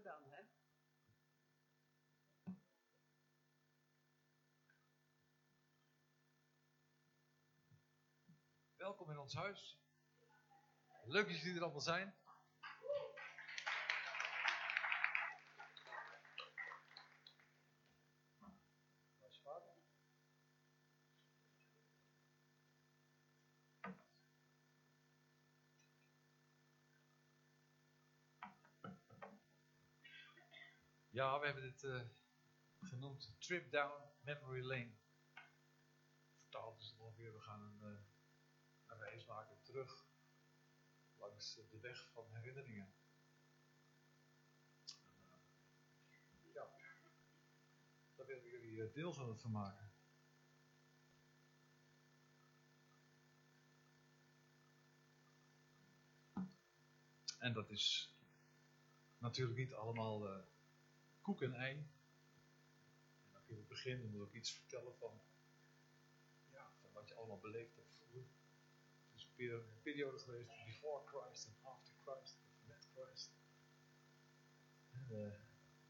dan, hè? Welkom in ons huis. Leuk dat jullie er allemaal zijn. Ja, we hebben dit eh, genoemd Trip Down Memory Lane. Vertaald is het ongeveer, we gaan een, eh, een reis maken terug langs de weg van herinneringen. Ja, daar willen we jullie eh, deel van maken. En dat is natuurlijk niet allemaal uh, koek en ei. En dan kun je beginnen, moet ook iets vertellen van, ja, van wat je allemaal beleefd hebt vroeger. Het is een periode geweest, before Christ en after Christ, of met Christ. En, uh,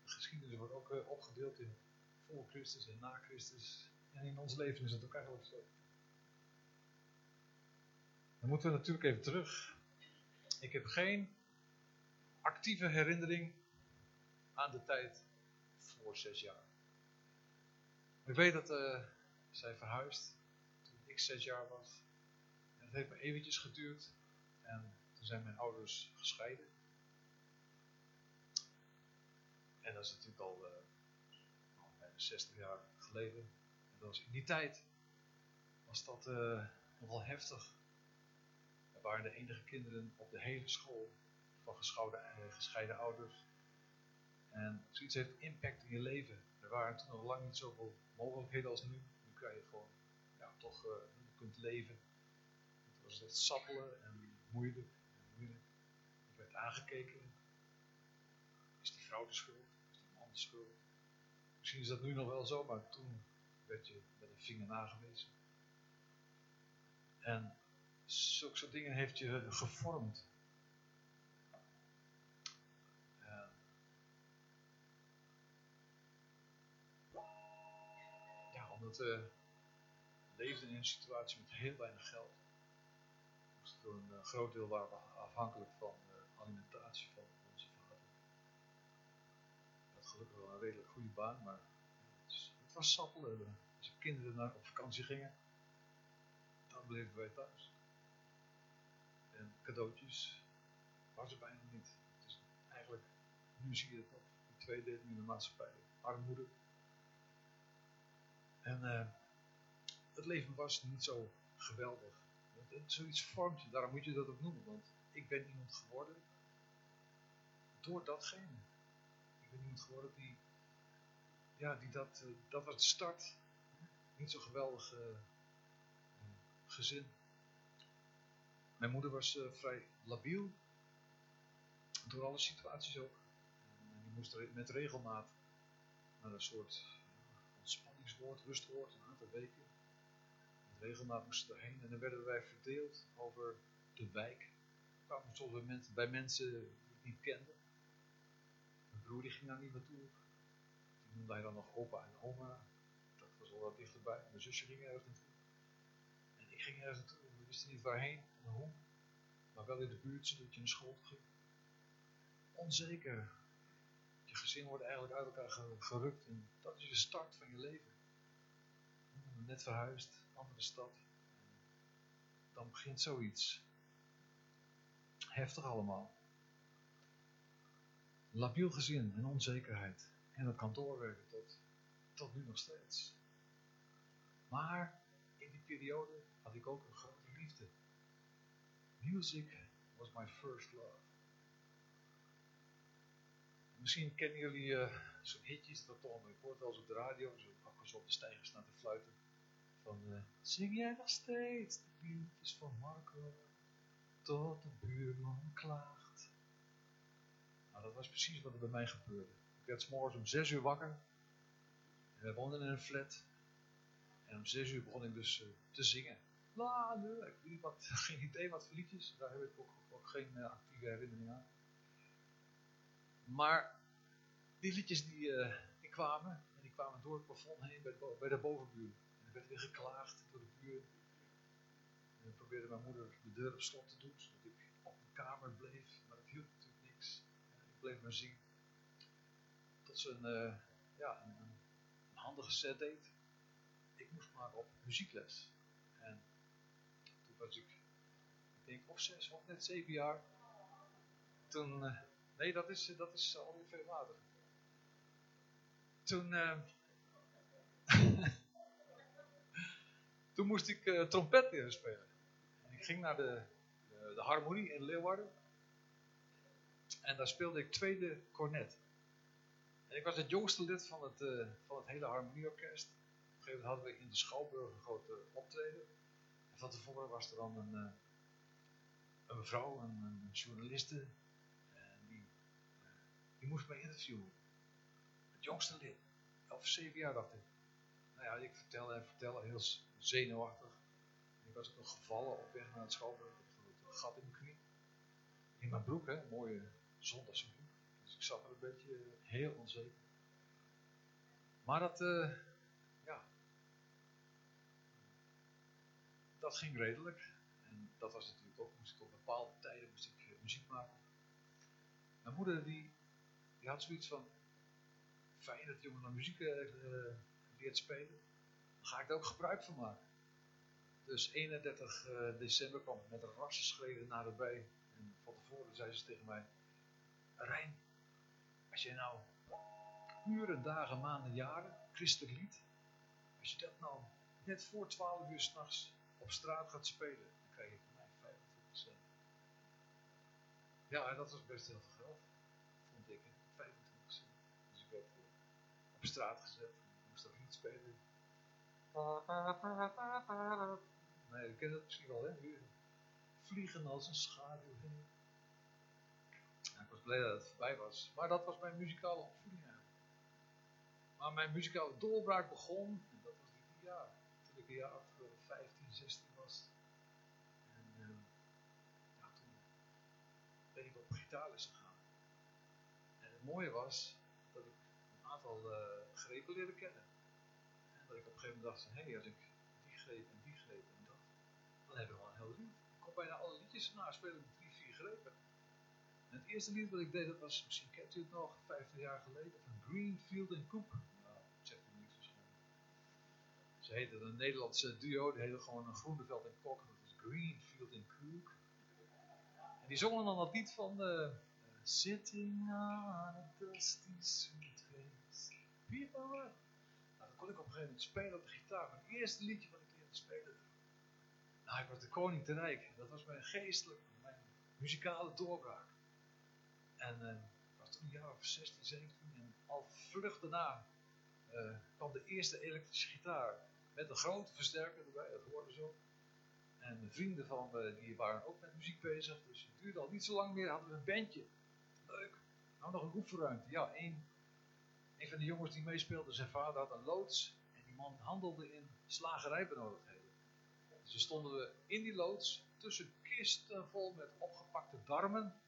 de geschiedenis wordt ook uh, opgedeeld in voor Christus en na Christus. En in ons leven is het ook eigenlijk zo. Dan moeten we natuurlijk even terug. Ik heb geen actieve herinnering aan de tijd voor zes jaar. Ik weet dat uh, zij verhuisd toen ik zes jaar was. En het heeft me eventjes geduurd. En toen zijn mijn ouders gescheiden. En dat is natuurlijk al uh, bijna 60 jaar geleden. En dat was in die tijd was dat uh, nogal heftig. We waren de enige kinderen op de hele school van gescheiden ouders. En zoiets heeft impact in je leven. Er waren toen nog lang niet zoveel mogelijkheden als nu. Nu kan je gewoon ja, toch uh, kunt leven. Het was echt sappelen en moeilijk. En moeilijk. Ik werd aangekeken. Is die vrouw de schuld? Is die man de schuld? Misschien is dat nu nog wel zo, maar toen werd je met een vinger nagewezen. En zulke soort dingen heeft je gevormd. Omdat we leefden in een situatie met heel weinig geld. Dus voor een uh, groot deel waren we afhankelijk van de alimentatie van onze vader. Had gelukkig wel een redelijk goede baan, maar het, was sappelen. Als de kinderen naar op vakantie gingen, dan bleven wij thuis. En cadeautjes was er bijna niet. Dus eigenlijk, nu zie je het nog, die tweedeling in de maatschappij. Armoede, en uh, het leven was niet zo geweldig. Zoiets vormt je, daarom moet je dat ook noemen. Want ik ben iemand geworden door datgene. Ik ben iemand geworden die, ja, die dat, uh, dat was de start. Niet zo geweldig uh, gezin. Mijn moeder was vrij labiel. Door alle situaties ook. En die moest met regelmaat naar een soort rustwoord, een aantal weken. Met regelmaat moesten erheen en dan werden wij verdeeld over de wijk. We kwamen soms bij mensen, bij mensen die ik niet kende. Mijn broer die ging daar niet naartoe. Die noemde hij dan nog opa en oma. Dat was al wat dichterbij. Mijn zusje ging ergens naartoe. En ik ging ergens naartoe. We wisten niet waarheen en hoe. Maar wel in de buurt, zodat je naar school ging. Onzeker je gezin wordt eigenlijk uit elkaar gerukt. En dat is de start van je leven. Net verhuisd, andere stad. Dan begint zoiets. Heftig allemaal. Labiel gezin en onzekerheid. En dat kan doorwerken tot, tot nu nog steeds. Maar in die periode had ik ook een grote liefde. Music was my first love. Misschien kennen jullie uh, zo'n hitjes, dat toch, ik hoor het wel eens op de radio, zo akkers op de stijgers staan te fluiten. Van, uh, zing jij nog steeds de liedjes van Marco, tot de buurman klaagt. Nou, dat was precies wat er bij mij gebeurde. Ik werd s'morgens om zes uur wakker. We woonden in een flat. En om zes uur begon ik dus uh, te zingen. La, nee, ik weet wat, geen idee wat voor liedjes. Daar heb ik ook, geen actieve herinnering aan. Maar die liedjes die, kwamen, en die kwamen door het plafond heen bij bij de bovenbuur. En er werd geklaagd door de buur. En probeerde mijn moeder de deur op slot te doen, zodat ik op mijn kamer bleef. Maar dat hielp natuurlijk niks. ik bleef maar zien. Tot ze een, uh, ja, een, handige set deed. Ik moest maar op muziekles. En toen was ik, ik denk of zes of net zeven jaar. Toen, uh, nee dat is, dat is alweer veel later toen, uh, toen moest ik uh, trompet leren spelen. ik ging naar de, de, harmonie in Leeuwarden. En daar speelde ik tweede cornet. En ik was het jongste lid van het, uh, van het hele harmonieorkest. Op een gegeven moment hadden we in de Schouwburg een grote optreden. En van tevoren was er dan een, een mevrouw, een, een journaliste. En die, die moest mij interviewen jongste lid. Of zeven jaar dacht ik. Nou ja, ik vertelde en vertelde, heel zenuwachtig. Ik was ook nog gevallen op weg naar het schoolwerk. Ik had een gat in mijn knie. In mijn broek, hè, een mooie zondagse broek. Dus ik zat er een beetje heel onzeker. Maar dat, uh, ja, dat ging redelijk. En dat was natuurlijk ook, moest ik op bepaalde tijden moest ik eh, muziek maken. Mijn moeder die, die had zoiets van, fijn dat jongen naar muziek leert spelen. Ga ik er ook gebruik van maken. Dus 31 uh, eh, december kwam ik met een rassenschreden naderbij. En van tevoren zei ze tegen mij: Rijn, als je nou uren, dagen, maanden, jaren, christelijk lied, als je dat nou net voor 12 uur s'nachts op straat gaat spelen, dan krijg je van mij 25%. Ja, en dat was best heel veel geld, vond ik op straat gezet. Ik moest ook niet spelen. Nee, je kent het misschien wel, hè? Vliegen als een schaduw ik was blij dat het voorbij was. Maar dat was mijn muzikale opvoeding eigenlijk. Maar mijn muzikale doorbraak begon, en dat was dit jaar. Toen ik een jaar of 15, 16 was. En uh, ja, toen ben ik op gitaarles gegaan. En het mooie was, aantal uh, grepen leren kennen. Dat ik op een gegeven moment dacht, hé, hey, als ik die greep en die greep en dat, dan heb ik wel een heel lied. Ik kon bijna alle liedjes naspelen met drie, vier grepen. En het eerste lied wat ik deed, dat was, misschien kent u het nog, 50 jaar geleden, van Greenfield en Coop. Nou, dat zegt u niets waarschijnlijk. Ze heette een Nederlandse duo, die heette gewoon een Groeneveld en Kok. Dat is Greenfield en Coop. En die zongen dan dat lied van de... Uh, Sitting on a dusty sweet people kon ik op een gegeven moment spelen op de gitaar. Mijn eerste liedje wat ik leerde spelen. Nou, ik was de koning te rijk. Dat was mijn geestelijke, mijn muzikale doorbraak. En uh, was toen een jaar of 16, 17 en al vlug daarna uh, kwam de eerste elektrische gitaar met een grote versterker erbij, dat hoorde zo. En de vrienden van me die waren ook met muziek bezig, dus het duurde al niet zo lang meer, hadden we een bandje. Leuk. Nou, nog een oefenruimte. Ja, één een van de jongens die meespeelde, zijn vader had een loods. En die man handelde in slagerijbenodigdheden. Dus we stonden we in die loods tussen kisten vol met opgepakte darmen.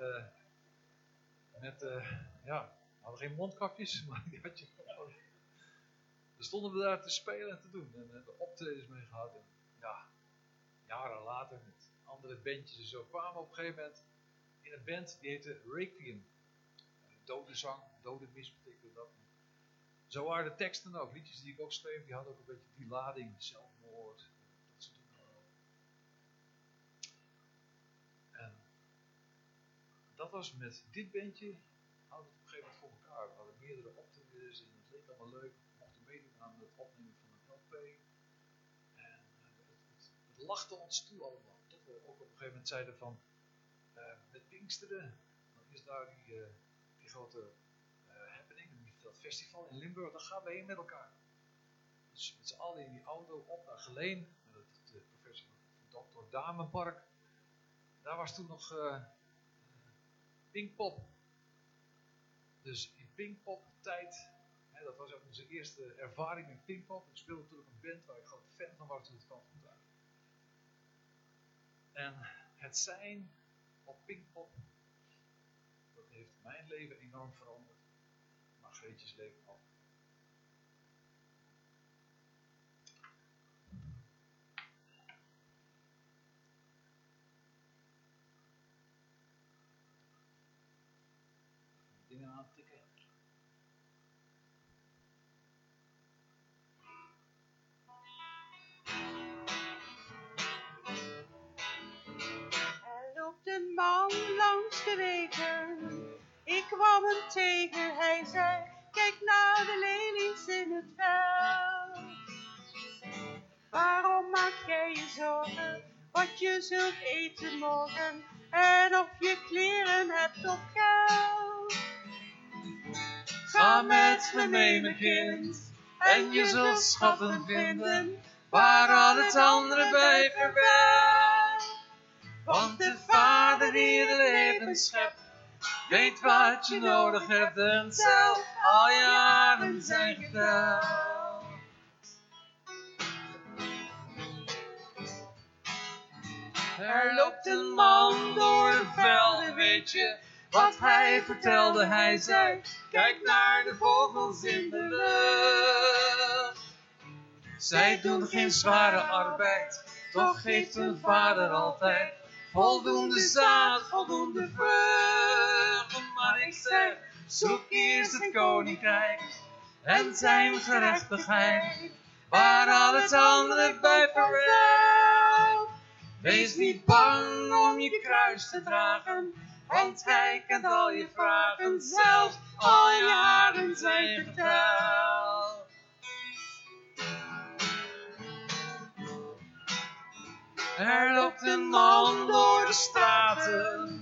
Uh, met, uh, ja, we hadden geen mondkapjes, maar die had je gewoon. Dan stonden we daar te spelen en te doen. En we hebben optredens mee gehad. En ja, jaren later met andere bandjes en zo kwamen we op een gegeven moment in een band die heette Requiem dode zang, dode mis betekende dat. Zo waren de teksten ook, liedjes die ik ook schreef, die hadden ook een beetje die lading, zelfmoord, dat soort dingen. En dat was met dit bandje, hadden we het op een gegeven moment voor elkaar. We hadden meerdere optredens en het leek allemaal leuk. We mochten meedoen aan het opnemen van een LP. En uh, het, lachte ons toe allemaal. Tot we ook op een gegeven moment zeiden van, uh, met Pinksteren, dan is daar die... Uh, grote uh, happening, dat festival in Limburg, daar gaan we heen met elkaar. Dus met z'n allen in die auto op naar Geleen, met de professor Dr. Damenpark. Daar was toen nog uh, Pinkpop. Dus in Pinkpop tijd, hè, dat was ook onze eerste ervaring met Pinkpop. Ik speelde natuurlijk een band waar ik groot fan van was toen het kwam. En het zijn op Pinkpop mijn leven enorm veranderd. Margreetjes leven ook. Dingen aan het tikken. Er loopt een man langs de wegen. Kwam hem tegen, hij zei, kijk naar de lelies in het veld. Waarom maak jij je zorgen, wat je zult eten morgen, en of je kleren hebt of geld? Ga met me mee, mijn kind, en je zult schatten vinden, waar al het andere bij verwelkt. Want de Vader die het leven schept, weet wat je nodig hebt en zelf al jaren zijn geteld. Er loopt een man door de velden, weet je wat hij vertelde? Hij zei, kijk naar de vogels in de lucht. Zij doen geen zware arbeid, toch geeft hun vader altijd voldoende zaad, voldoende vrucht. Zeg, zoek eerst het koninkrijk en zijn gerechtigheid, waar al het andere bij. Wees niet bang om je kruis te dragen, want hij kent al je vragen, zelfs al jaren zijn geteld. Er loopt een man door de straten,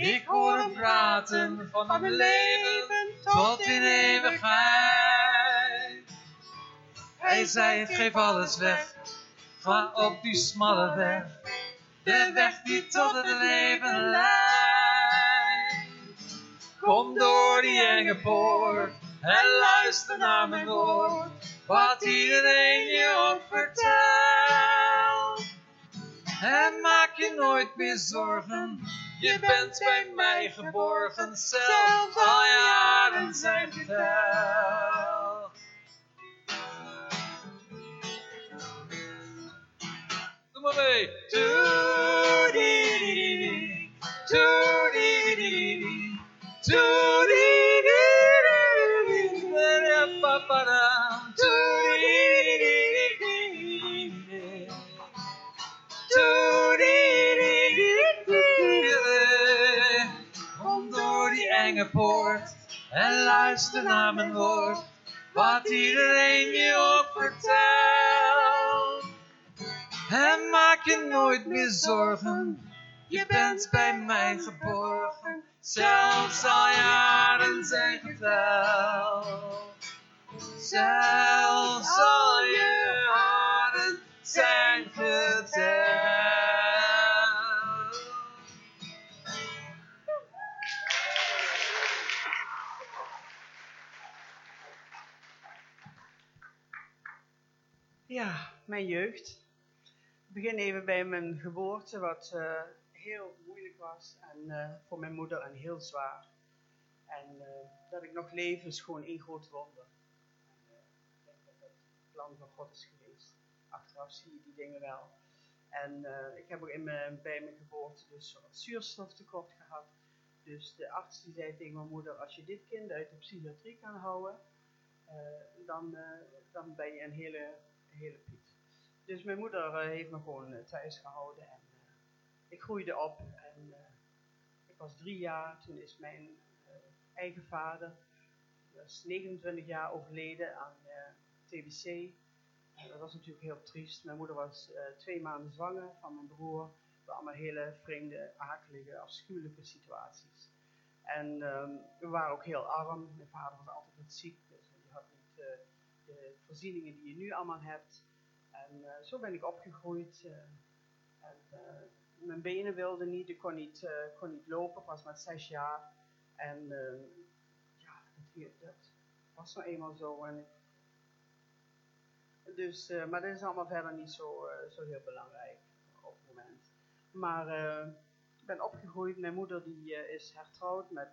ik hoor hem praten van het leven tot in eeuwigheid. Hij zei, geef alles weg, ga op die smalle weg, de weg. Die tot het leven leidt. Kom door die enge poort en luister naar mijn woord, wat iedereen je ook vertelt. En maak je nooit meer zorgen, je bent bij mij geborgen, zelfs al jaren zijn geteld. Doe maar mee. Toedie, en luister naar mijn woord, wat iedereen je ook vertelt. En maak je nooit meer zorgen, je bent bij mij geborgen, zelfs al jaren zijn geteld. Zelfs al je jaren zijn geteld. Mijn jeugd. Ik begin even bij mijn geboorte, wat eh, heel moeilijk was en eh, voor mijn moeder en heel zwaar. En eh, dat ik nog leef is gewoon één groot wonder. En, ik denk dat het plan van God is geweest. Achteraf zie je die dingen wel. En ik heb ook in mijn, bij mijn geboorte dus zuurstoftekort gehad. Dus de arts die zei tegen mijn moeder, als je dit kind uit de psychiatrie kan houden, dan, dan ben je een hele hele Piet. Dus mijn moeder uh, heeft me gewoon uh, thuis gehouden en uh, ik groeide op en ik was drie jaar, toen is mijn eigen vader, die was 29 jaar overleden aan TBC. Dat was natuurlijk heel triest. Mijn moeder was twee maanden zwanger van mijn broer. We allemaal hele vreemde, akelige, afschuwelijke situaties. En um, we waren ook heel arm. Mijn vader was altijd ziek, dus die had niet de voorzieningen die je nu allemaal hebt. En uh, zo ben ik opgegroeid. Uh, en, uh, mijn benen wilden niet, ik kon niet, kon niet lopen, was maar zes jaar. En ja, dat, dat, was nou eenmaal zo. En, dus, maar dat is allemaal verder niet zo, zo heel belangrijk op het moment. Maar ik ben opgegroeid, mijn moeder die is hertrouwd met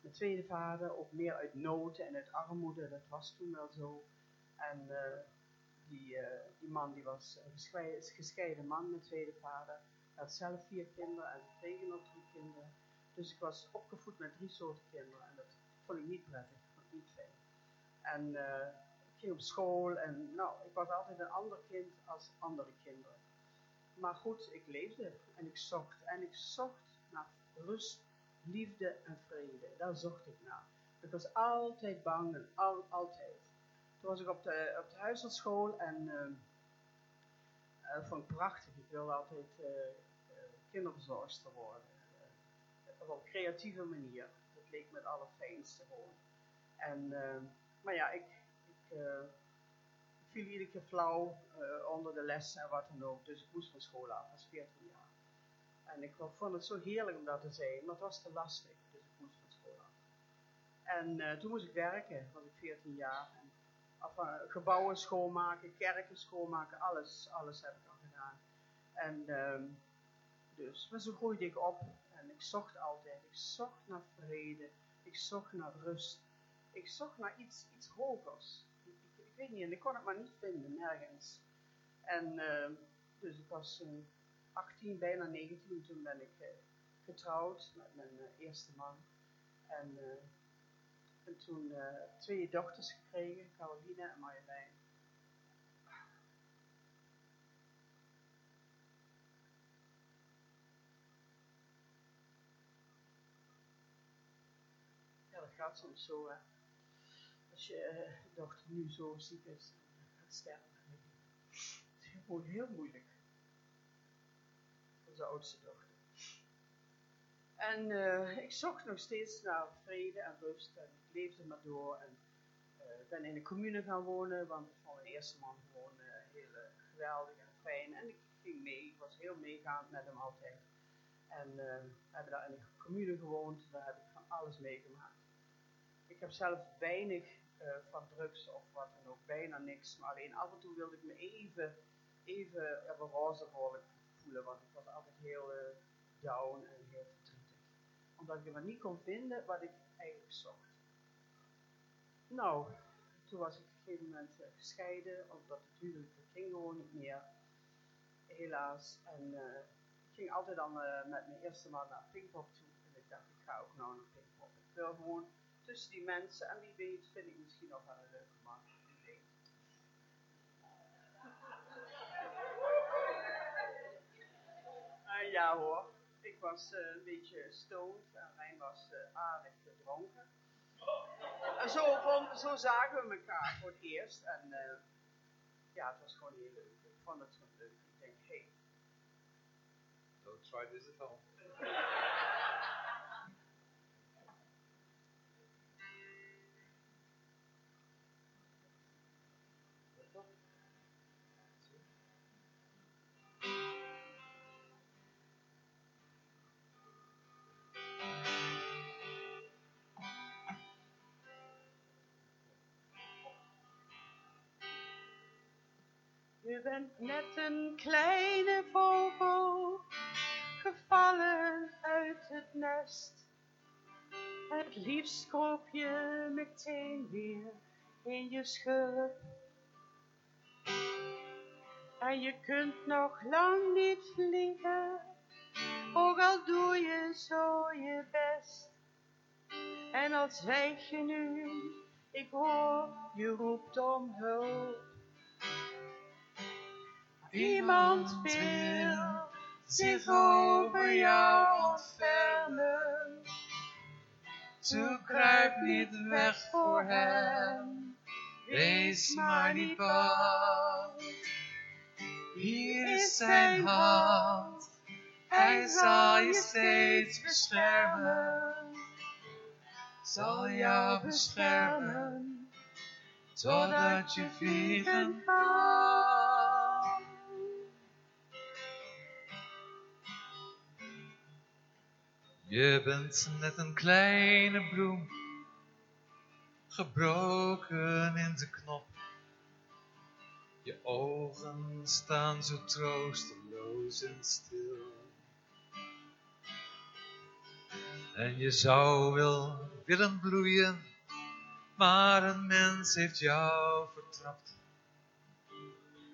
mijn tweede vader, ook meer uit nood en uit armoede, dat was toen wel zo. En die, uh, die man die was een gescheiden, man, mijn tweede vader. Hij had zelf vier kinderen en kregen nog drie kinderen. Dus ik was opgevoed met drie soorten kinderen en dat vond ik niet prettig, vond niet fijn. En uh, ik ging op school en nou, ik was altijd een ander kind als andere kinderen. Maar goed, ik leefde en ik zocht en ik zocht naar rust, liefde en vrede. Daar zocht ik naar. Ik was altijd bang en al, altijd. Toen was ik op de, op de huishoudschool en uh, dat vond ik prachtig. Ik wilde altijd uh, kinderverzorgster worden. op een creatieve manier. Dat leek me het allerfijnste gewoon. En, maar ja, ik, ik viel iedere keer flauw onder de les en wat dan ook. Dus ik moest van school af, als 14 jaar. En ik vond het zo heerlijk om dat te zijn, maar het was te lastig. Dus ik moest van school af. En toen moest ik werken, was ik 14 jaar. Of, uh, gebouwen schoonmaken, kerken schoonmaken, alles, alles heb ik al gedaan. En um, dus, maar zo groeide ik op. En ik zocht altijd, ik zocht naar vrede, ik zocht naar rust. Ik zocht naar iets, iets hogers ik weet niet, en ik kon het maar niet vinden, nergens. En uh, dus ik was uh, 18, bijna 19, toen ben ik uh, getrouwd met mijn eerste man. En, en toen twee dochters gekregen, Caroline en Marjolein. Ja, dat gaat soms zo, hè als je uh, dochter nu zo ziek is en gaat sterven. Het is gewoon heel moeilijk. Onze oudste dochter. En uh, ik zocht nog steeds naar vrede en rust en ik leefde maar door. En uh, ben in de commune gaan wonen, want ik vond mijn eerste man gewoon heel geweldig en fijn. En ik ging mee, ik was heel meegaand met hem altijd. En we hebben daar in de commune gewoond, daar heb ik van alles meegemaakt. Ik heb zelf weinig van drugs of wat dan ook, bijna niks. Maar alleen af en toe wilde ik me even, even roze voelen, want ik was altijd heel down en heel. Omdat ik maar niet kon vinden wat ik eigenlijk zocht. Nou, toen was ik op een gegeven moment gescheiden, omdat het huwelijk ging gewoon niet meer. Helaas. En ik ging altijd dan met mijn eerste man naar Pinkpop toe. En ik dacht, ik ga ook nou naar Pinkpop. Ik wil gewoon tussen die mensen. En wie weet vind ik misschien nog wel een leuke man. Uh, ja hoor, was uh, een beetje stoned en Rijn was uh, aardig gedronken. En zo, zo zagen we elkaar voor het eerst. En ja, het was gewoon heel leuk. Ik vond het gewoon leuk. Ik denk, hé. Hey. Don't try this at home. Je bent net een kleine vogel, gevallen uit het nest. Het liefst kroop je meteen weer in je schurp. En je kunt nog lang niet vliegen, ook al doe je zo je best. En al zwijg je nu, ik hoor je roept om hulp. Iemand wil zich over jou ontfermen. Toe kruip niet weg voor hem, wees maar niet bang. Hier is zijn hand, hij zal je steeds beschermen. Zal jou beschermen, totdat je vliegen kan. Je bent net een kleine bloem, gebroken in de knop. Je ogen staan zo troosteloos en stil. En je zou wel willen bloeien, maar een mens heeft jou vertrapt.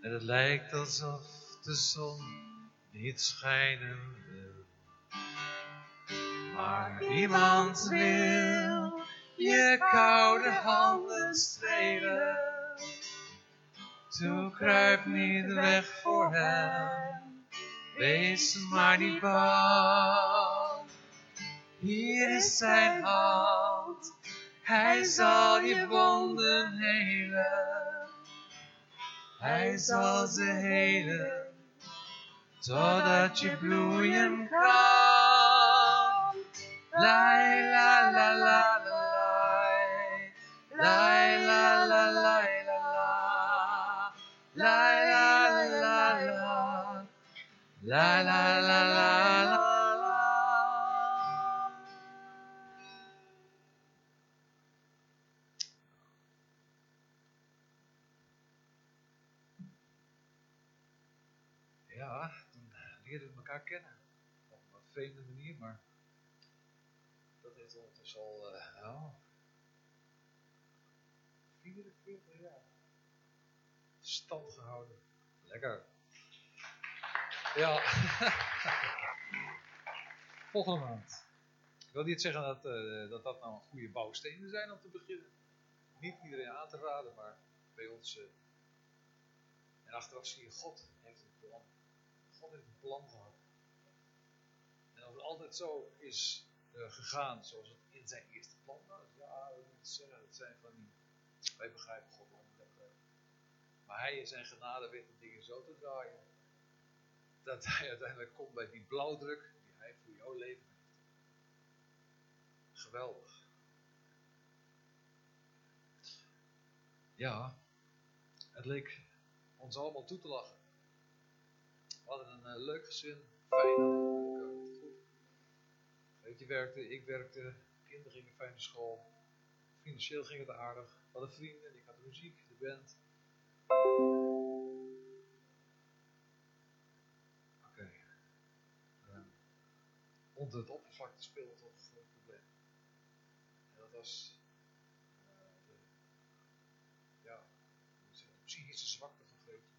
En het lijkt alsof de zon niet schijnen wil. Maar iemand wil je koude handen strelen. Toe kruip niet weg voor hem, wees maar niet bang. Hier is zijn hand, hij zal je wonden helen. Hij zal ze helen, totdat je bloeien kan. La, la, la, la, lai. Lai, la, la, la, la, la. La, la, la, la. La, la, la, la. Ja, dan eh, leren we elkaar kennen. Op een vreemde manier, maar dat heeft ondertussen al uh, nou, 44 jaar stand gehouden. Lekker. Ja. Volgende maand. Ik wil niet zeggen dat, uh, dat dat nou goede bouwstenen zijn om te beginnen. Niet iedereen aan te raden, maar bij ons. En achteraf zie je, God heeft een plan. God heeft een plan gehad. En als het altijd zo is uh, gegaan zoals het in zijn eerste plan was, ja, dat moet zeggen, het zijn van die. Wij begrijpen God wel. Maar hij in zijn genade weet de dingen zo te draaien. Dat hij uiteindelijk komt bij die blauwdruk die hij voor jouw leven heeft. Geweldig. Ja, het leek ons allemaal toe te lachen. We hadden een uh, leuk gezin, fijn goed. Weet je werkte, ik werkte, kinderen gingen fijn naar school. Financieel ging het aardig. We hadden vrienden, ik had de muziek, de band. Oké. Okay. Uh, onder het oppervlakte speelde toch een probleem. En dat was uh, ja, de psychische zwakte van Greetje.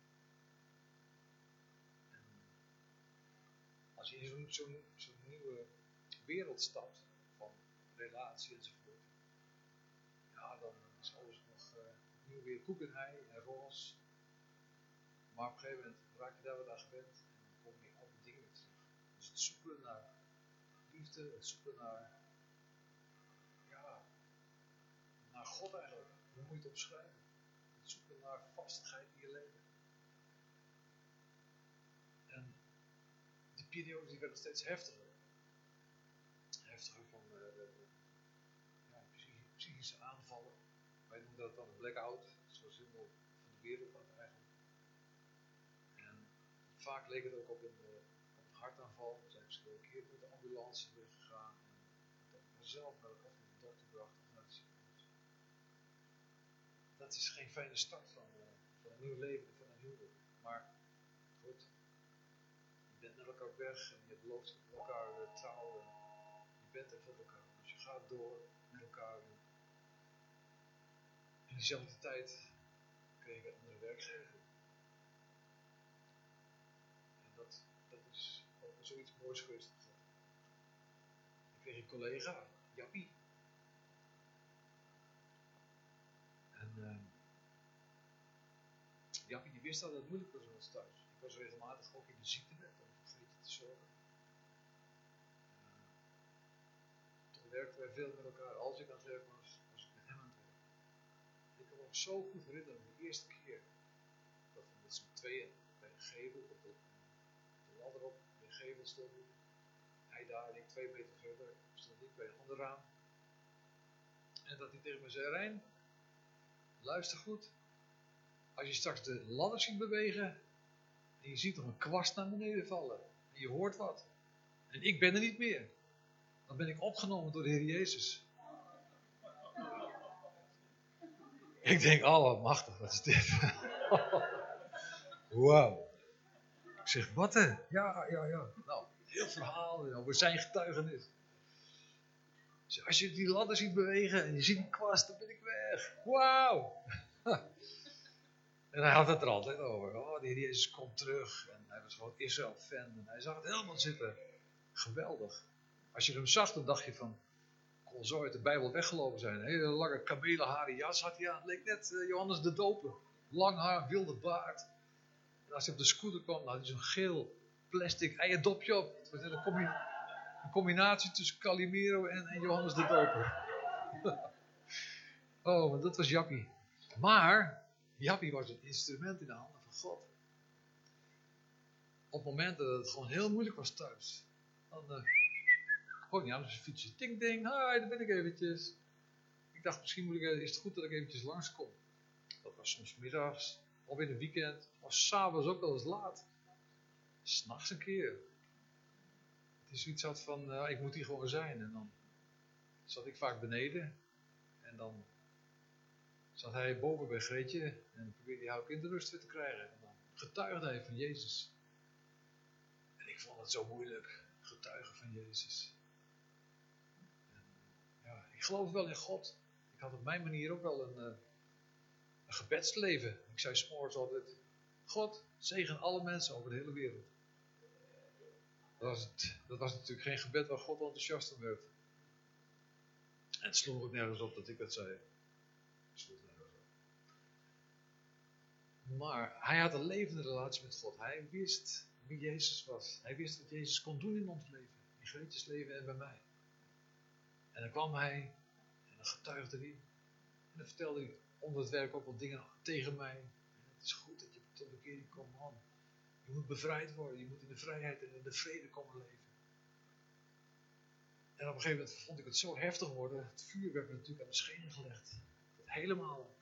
Als je zo'n wereld stapt, van relatie enzovoort, ja, dan is alles nog uh, opnieuw weer koek en roze. Maar op een gegeven moment raak je daar wat aan gewend en dan die dingen terug. Dus het zoeken naar liefde, het zoeken naar, ja, naar God eigenlijk. Hoe moet je het omschrijven? Het zoeken naar vastigheid in je leven. En die periode die werden steeds heftiger. Van de ja, psychische aanvallen. Wij noemen dat dan een blackout, zoals helemaal van de wereld af eigenlijk. En vaak leek het ook op een, uh, op een hartaanval. We zijn verschillende keer met de ambulance weggegaan. En dat mezelf naar of naar de dokter bracht of. Dat is geen fijne start van, uh, van een nieuw leven, van een huwelijk. Maar goed, je bent met elkaar weg en je belooft elkaar uh, trouw. En je er voor elkaar. Dus je gaat door met elkaar. In diezelfde tijd kreeg een andere werkgever. En dat, dat is ook zoiets moois geweest. Ik kreeg een collega, Jappie. En uh, Jappie die wist dat het moeilijk was bij thuis. Ik was regelmatig ook in de ziektewet om voor Grietje te zorgen. Uh, toen werkten wij veel met elkaar. Als ik aan het werk was, was ik met hem aan het werk. Ik nog zo goed herinneren, de eerste keer dat we met z'n tweeën bij een gevel, op de, de ladder op, bij een gevel stonden. Hij daar en twee meter verder, stond ik bij een ander raam. En dat hij tegen me zei, Rijn, luister goed. Als je straks de ladder ziet bewegen, en je ziet nog een kwast naar beneden vallen, en je hoort wat, en ik ben er niet meer, dan ben ik opgenomen door de Heer Jezus. Ik denk, oh wat machtig, wat is dit? Wauw. Ik zeg, wat hè? Ja, ja, ja. Nou, heel verhaal over zijn getuigenis. Dus als je die ladder ziet bewegen en je ziet die kwast, dan ben ik weg. Wauw! en hij had het er altijd over. Oh, de Heer Jezus komt terug. En hij was gewoon Israël-fan. En hij zag het helemaal zitten. Geweldig. Als je hem zag, dan dacht je van... Kon zo uit de Bijbel weggelopen zijn. Een hele lange kamelenharen jas had hij aan. Leek net uh, Johannes de Doper. Lang haar, wilde baard. En als hij op de scooter kwam, dan had hij zo'n geel plastic eierdopje op. Het was een, een combinatie tussen Calimero en, Johannes de Doper. oh, maar dat was Jappie. Maar, Jappie was een instrument in de handen van God. Op momenten dat het gewoon heel moeilijk was thuis. Uh, gooi niet aan zijn fietsje. Ding ding, hi, daar ben ik eventjes. Ik dacht, misschien moet ik, eh, is het goed dat ik eventjes langskom. Dat was soms middags, of in een weekend, of s'avonds ook wel eens laat. S'nachts een keer. Het is zoiets van, uh, ik moet hier gewoon zijn. En dan zat ik vaak beneden. En dan zat hij boven bij Greetje. En probeerde hij ook in de rust weer te krijgen. En dan getuigde hij van Jezus. En ik vond het zo moeilijk, getuigen van Jezus. Ik geloof wel in God. Ik had op mijn manier ook wel een, uh, een gebedsleven. Ik zei s'morgens altijd, God, zegen alle mensen over de hele wereld. Dat was, het, dat was natuurlijk geen gebed waar God enthousiast om werd. En het sloeg ook nergens op dat ik dat zei. Maar hij had een levende relatie met God. Hij wist wie Jezus was. Hij wist wat Jezus kon doen in ons leven. In Greetjes leven en bij mij. En dan kwam hij en dan getuigde hij. En dan vertelde hij onder het werk ook wat dingen tegen mij. Het is goed dat je tot bekering komt, man. Je moet bevrijd worden. Je moet in de vrijheid en in de vrede komen leven. En op een gegeven moment vond ik het zo heftig worden. Het vuur werd me natuurlijk aan de schenen gelegd. Helemaal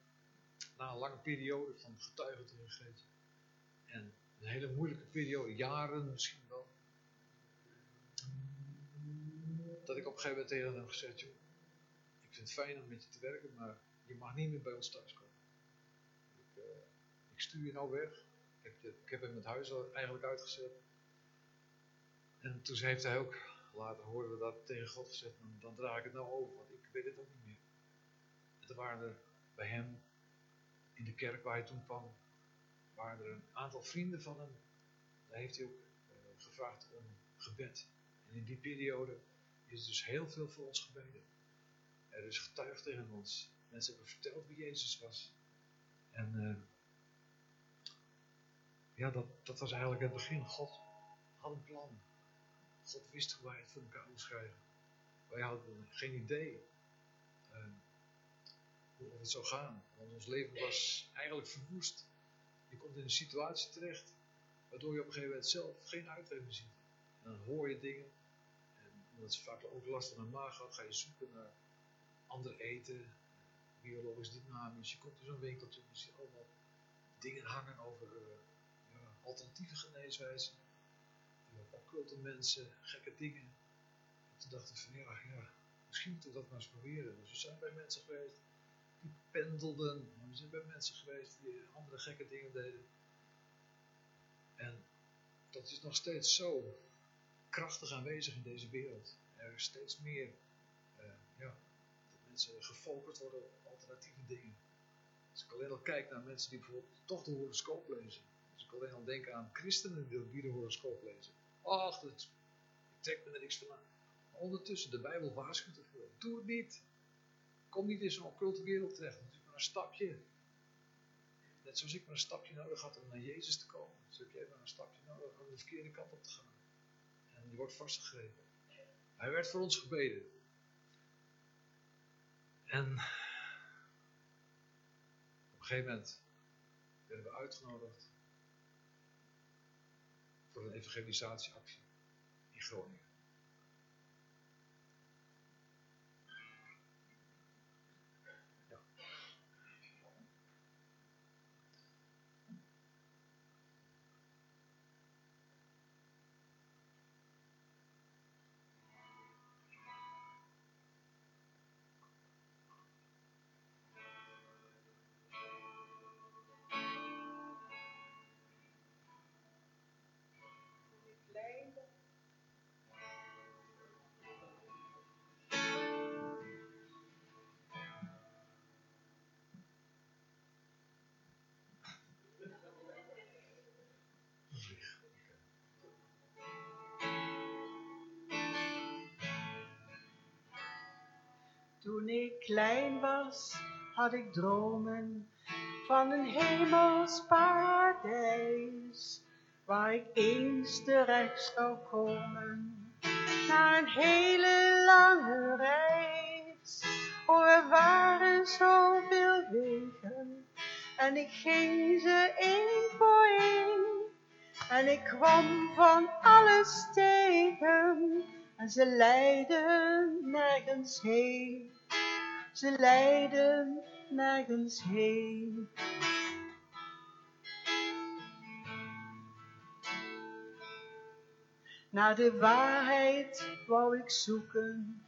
na een lange periode van getuigen te gegeven. En een hele moeilijke periode, jaren misschien wel. Dat ik op een gegeven moment tegen hem gezegd, joh, ik vind het fijn om met je te werken, maar je mag niet meer bij ons thuiskomen. Ik, uh, ik stuur je nou weg. Ik heb, ik heb hem het huis eigenlijk uitgezet. En toen heeft hij ook, later hoorden we dat tegen God gezegd, dan, dan draag ik het nou over, want ik weet het ook niet meer. En toen waren er bij hem in de kerk waar hij toen kwam, waren er een aantal vrienden van hem. Daar heeft hij ook uh, gevraagd om gebed. En in die periode is dus heel veel voor ons gebeden. Er is getuigd tegen ons. Mensen hebben verteld wie Jezus was. En uh, ja, dat, dat was eigenlijk het begin. God had een plan. God wist hoe hij het voor elkaar moest krijgen. Wij hadden geen idee uh, hoe het zou gaan. Want ons leven was eigenlijk verwoest. Je komt in een situatie terecht waardoor je op een gegeven moment zelf geen uitweg meer ziet. En dan hoor je dingen. Omdat ze vaak ook last van een maag had, ga je zoeken naar ander eten, biologisch dynamisch. Je komt in zo'n winkeltje en je ziet allemaal dingen hangen over ja, alternatieve geneeswijzen. Occulte mensen, gekke dingen. En toen dacht ik van ja, ja, misschien moeten we dat maar eens proberen. Dus we zijn bij mensen geweest die pendelden. We zijn bij mensen geweest die andere gekke dingen deden. En dat is nog steeds zo krachtig aanwezig in deze wereld. Er is steeds meer uh, ja, dat mensen gefocust worden op alternatieve dingen. Als ik alleen al kijk naar mensen die bijvoorbeeld toch de horoscoop lezen. Als ik alleen al denk aan christenen die de horoscoop lezen. Ach, dat, ik trek me er niks van aan. Maar ondertussen, de Bijbel waarschuwt ervoor. Doe het niet. Kom niet in zo'n occulte wereld terecht. Is maar een stapje. Net zoals ik maar een stapje nodig had om naar Jezus te komen. Zo heb jij maar een stapje nodig om de verkeerde kant op te gaan. En die wordt vastgegrepen. Hij werd voor ons gebeden. En op een gegeven moment werden we uitgenodigd voor een evangelisatieactie in Groningen. Toen ik klein was, had ik dromen van een hemels paradijs, waar ik eens terecht zou komen, na een hele lange reis. Oh, er waren zoveel wegen, en ik ging ze één voor één. En ik kwam van alles tegen, en ze leidden nergens heen. Ze leidden nergens heen. Naar de waarheid wou ik zoeken,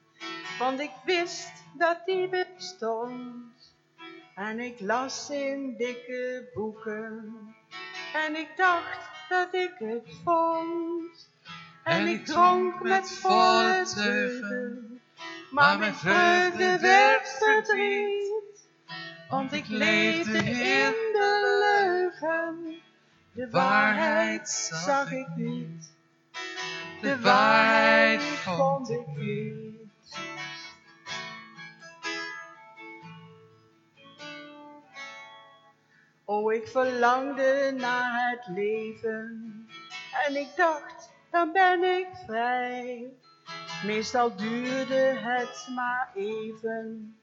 want ik wist dat die bestond. En ik las in dikke boeken, en ik dacht dat ik het vond. En, ik dronk met volle teugen, maar mijn vreugde werd verdriet. Want ik leefde in de leugen, de waarheid zag ik niet. De waarheid vond ik niet. Oh, ik verlangde naar het leven en ik dacht, dan ben ik vrij. Meestal duurde het maar even,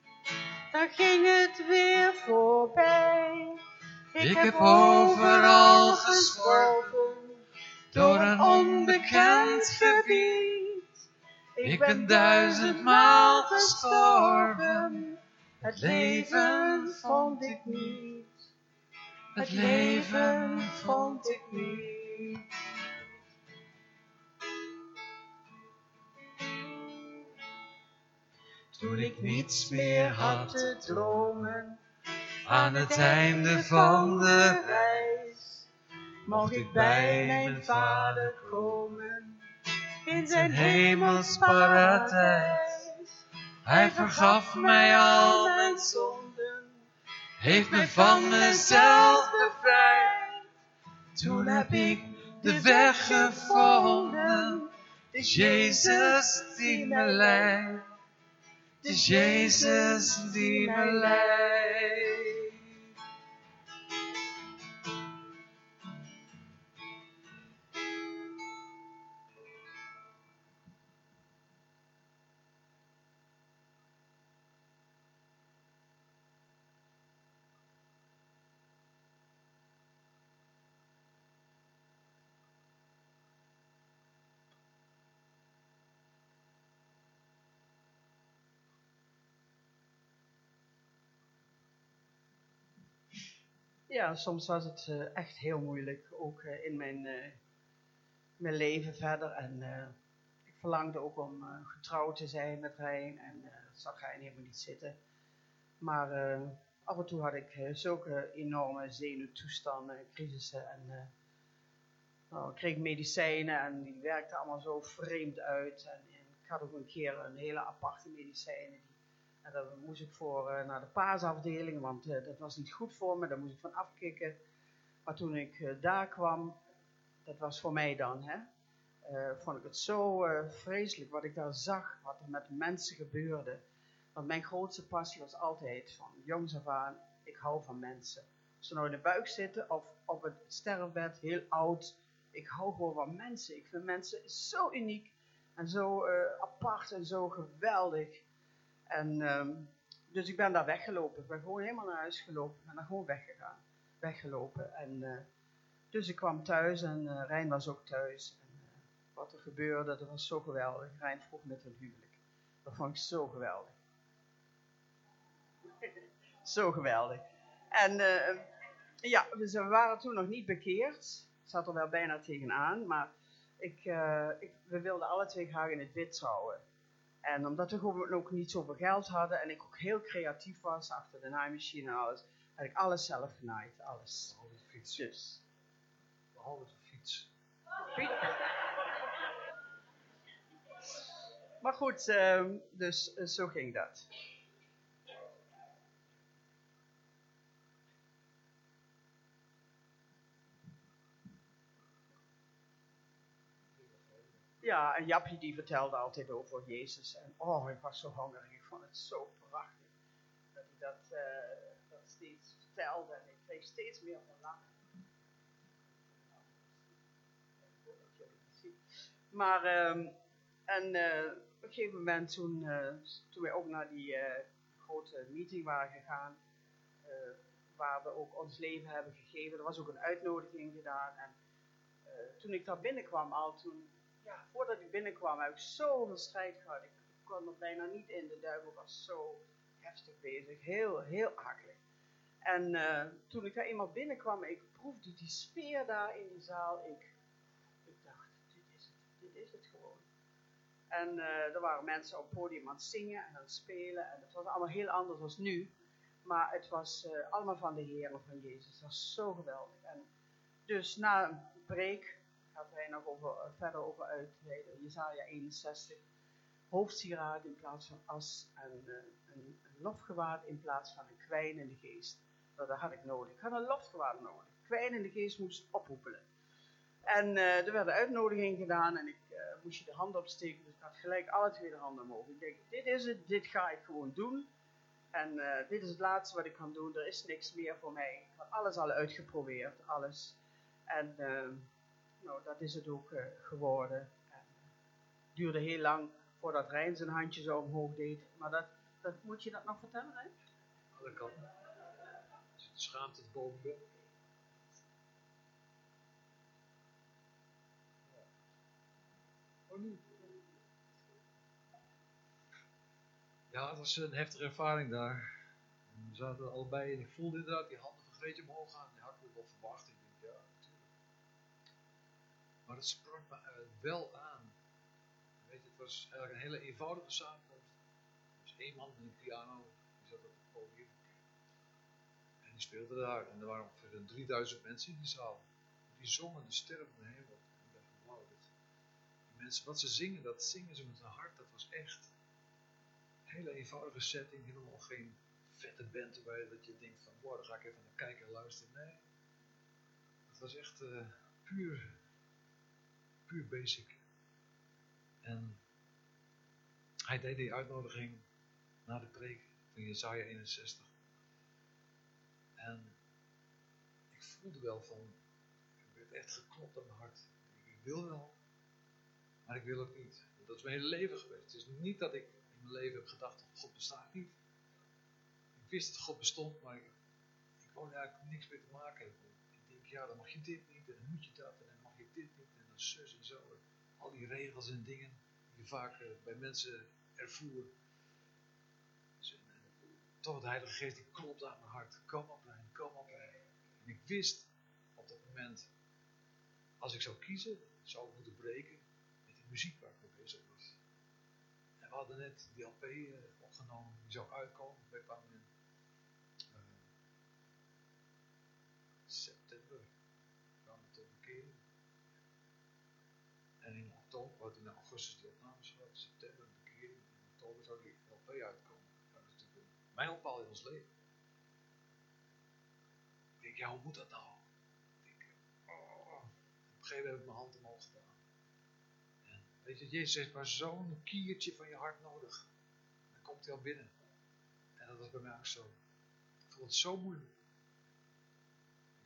dan ging het weer voorbij. Ik, heb overal gestorven door een onbekend gebied. Ik ben duizendmaal gestorven, het leven vond ik niet. Het leven vond ik niet. Toen ik niets meer had te dromen, aan het einde van de reis, mocht ik bij mijn vader komen, in zijn hemels paradijs. Hij vergaf mij al mijn zonden, heeft me van mezelf bevrijd. Toen heb ik de weg gevonden, is Jezus die me leidt. Het is Jezus die me Ja, soms was het eh, echt heel moeilijk, ook eh, in mijn, eh, mijn leven verder. En ik verlangde ook om getrouwd te zijn met Rijn en dat zag Rijn helemaal niet zitten. Maar af en toe had ik zulke enorme zenuwtoestanden, crisissen en nou, ik kreeg medicijnen en die werkten allemaal zo vreemd uit. En, en ik had ook een keer een hele aparte medicijnen en dan moest ik voor uh, naar de paasafdeling, want uh, dat was niet goed voor me, daar moest ik van afkicken. Maar toen ik uh, daar kwam, dat was voor mij dan, hè, vond ik het zo vreselijk wat ik daar zag, wat er met mensen gebeurde. Want mijn grootste passie was altijd van jongs af aan, ik hou van mensen. Of ze nou in de buik zitten of op het sterfbed, heel oud. Ik hou gewoon van mensen. Ik vind mensen zo uniek en zo apart en zo geweldig. En um, dus ik ben daar weggelopen. Ik ben gewoon helemaal naar huis gelopen. Ik ben daar gewoon weggegaan. Weggelopen. En uh, dus ik kwam thuis en uh, Rijn was ook thuis. En uh, wat er gebeurde, dat was zo geweldig. Rijn vroeg met een huwelijk. Dat vond ik zo geweldig. zo geweldig. En ja, dus we waren toen nog niet bekeerd. Ik zat er wel bijna tegenaan. Maar ik, ik, we wilden alle twee graag in het wit trouwen. En omdat we gewoon ook niet zoveel geld hadden en ik ook heel creatief was achter de naaimachine en alles, had ik alles zelf genaaid, alles. Behalve de fiets. Dus. Behalve de fiets. Maar goed, uh, dus uh, zo ging dat. Ja, en Japje die vertelde altijd over Jezus. En oh, ik was zo hongerig. Ik vond het zo prachtig dat hij dat, uh, dat steeds vertelde en ik kreeg steeds meer van lachen. Maar, um, en uh, op een gegeven moment toen, uh, toen wij ook naar die grote meeting waren gegaan, waar we ook ons leven hebben gegeven, er was ook een uitnodiging gedaan en toen ik daar binnenkwam al, toen, ja, voordat ik binnenkwam heb ik zoveel strijd gehad. Ik kon er bijna niet in, de duivel was zo heftig bezig, heel, heel akelig. En uh, toen ik daar eenmaal binnenkwam, ik proefde die sfeer daar in die zaal, ik, ik dacht, dit is het, dit is het gewoon. En uh, er waren mensen op het podium aan het zingen en aan het spelen, en het was allemaal heel anders dan nu. Maar het was uh, allemaal van de Heer van Jezus. Het was zo geweldig. En dus na een preek gaat hij nog over, verder over uitweiden. Jezaja 61. Hoofdsieraad in plaats van as en uh, een, lofgewaad in plaats van een kwijnende geest. Nou, dat had ik nodig. Ik had een lofgewaad nodig. Kwijnende geest moest ophoepelen. En uh, er werd een uitnodiging gedaan en ik uh, moest je de hand opsteken. Dus ik had gelijk alle twee de handen omhoog. Ik denk, dit is het, dit ga ik gewoon doen. En dit is het laatste wat ik kan doen. Er is niks meer voor mij. Ik had alles al uitgeprobeerd, alles. En nou, dat is het ook geworden. En, het duurde heel lang voordat Rijn zijn handje zo omhoog deed. Maar dat, dat, moet je dat nog vertellen, Rijn? Dat kan. Als het schaamte het boven Oh, nu. Ja, het was een heftige ervaring daar. We zaten allebei en ik voelde inderdaad die handen van Greetje omhoog gaan. Die had ik wel verwacht. Ik denk, ja, natuurlijk. Maar het sprak me wel aan. Weet je, het was eigenlijk een hele eenvoudige samenkomst. Er was één man met een piano, die zat op het podium. En die speelde daar. En er waren ongeveer 3000 mensen in die zaal. Die zongen de sterren van de hemel. Ik mensen, wat ze zingen, dat zingen ze met hun hart. Dat was echt hele eenvoudige setting, helemaal geen vette band erbij dat je denkt van, wow, daar ga ik even naar kijken en luisteren. Nee, het was echt uh, puur, puur basic. En hij deed die uitnodiging na de preek van Jesaja 61. En ik voelde wel van, ik werd echt geklopt aan mijn hart. Ik wil wel, maar ik wil het niet. Dat is mijn hele leven geweest. Het is niet dat ik in mijn leven heb gedacht, God bestaat niet. Ik wist dat God bestond, maar ik, ik wou eigenlijk niks mee te maken hebben. Ik denk, ja, dan mag je dit niet, en dan moet je dat, en dan mag je dit niet, en zus en zo. Al die regels en dingen die je vaak uh, bij mensen ervoer. Dus, en, toch het Heilige Geest, die klopt aan mijn hart. Kom op, Lijn, kom op, Lijn. En ik wist op dat moment, als ik zou kiezen, zou ik moeten breken met die muziek waar ik mee bezig was. En we hadden net die LP uh, opgenomen, die zou uitkomen. We kwamen in uh, september, kwamen we tot bekering. Oktober, wat in augustus die opnames september de bekering, in oktober zou die LP uitkomen. Dat is natuurlijk een mijlpaal in ons leven. Ik denk, ja, hoe moet dat nou? Ik denk, oh. Op een gegeven moment heb ik mijn hand omhoog gedaan. En weet je, Jezus heeft maar zo'n kiertje van je hart nodig. Dan komt hij al binnen. En dat was bij mij ook zo. Ik vond het zo moeilijk.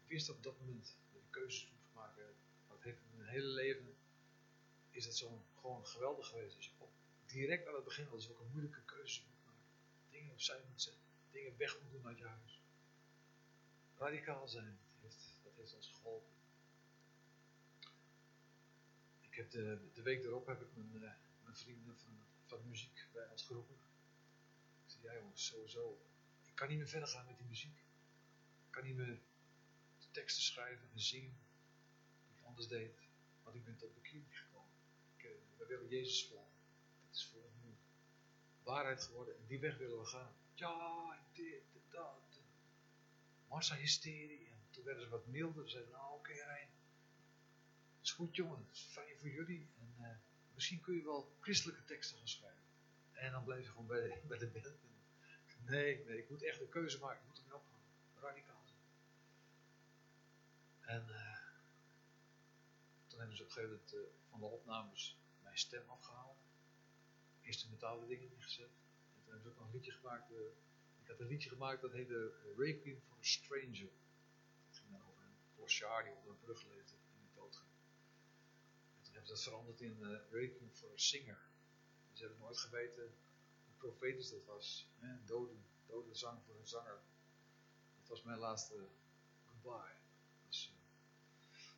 Ik wist op dat moment dat ik keuzes moest maken. Het heeft mijn hele leven is dat zo gewoon geweldig geweest. Als je op, direct aan het begin al zulke moeilijke keuzes moet maken. Dingen opzij moet zetten. Dingen weg moet doen uit je huis. Radicaal zijn, dat heeft, dat ons geholpen. Ik heb de, de week erop heb ik mijn, mijn vrienden van, muziek bij ons geroepen. Ik zei, ja jongens, sowieso. Ik kan niet meer verder gaan met die muziek. Ik kan niet meer teksten schrijven en zingen. Die ik anders deed. Want ik ben tot bekering gekomen. We willen Jezus volgen. Dat is voor nu waarheid geworden. En die weg willen we gaan. Ja, dit, dat. Massa hysterie. En toen werden ze wat milder. Ze zeiden, nou oké okay, Rijn. Het is goed jongen, het is fijn voor jullie. En uh, misschien kun je wel christelijke teksten gaan schrijven. En dan bleef je gewoon bij de, bij de band. Nee, nee, ik moet echt een keuze maken. Ik moet ermee ophouden. Radicaal zijn. En uh, toen hebben ze op een gegeven moment uh, van de opnames stem afgehaald. Instrumentale dingen ingezet. En Toen hebben ze ook nog een liedje gemaakt. Uh, ik had een liedje gemaakt dat heette Requiem for a Stranger. Dat ging dan over een Flosjar die onder een brug leefde en die doodging. En toen hebben ze dat veranderd in uh, Requiem for a Singer. Dus ze hebben nooit geweten hoe profetisch dat was. Hè? Een dode, dode zang voor een zanger. Dat was mijn laatste goodbye. Dus,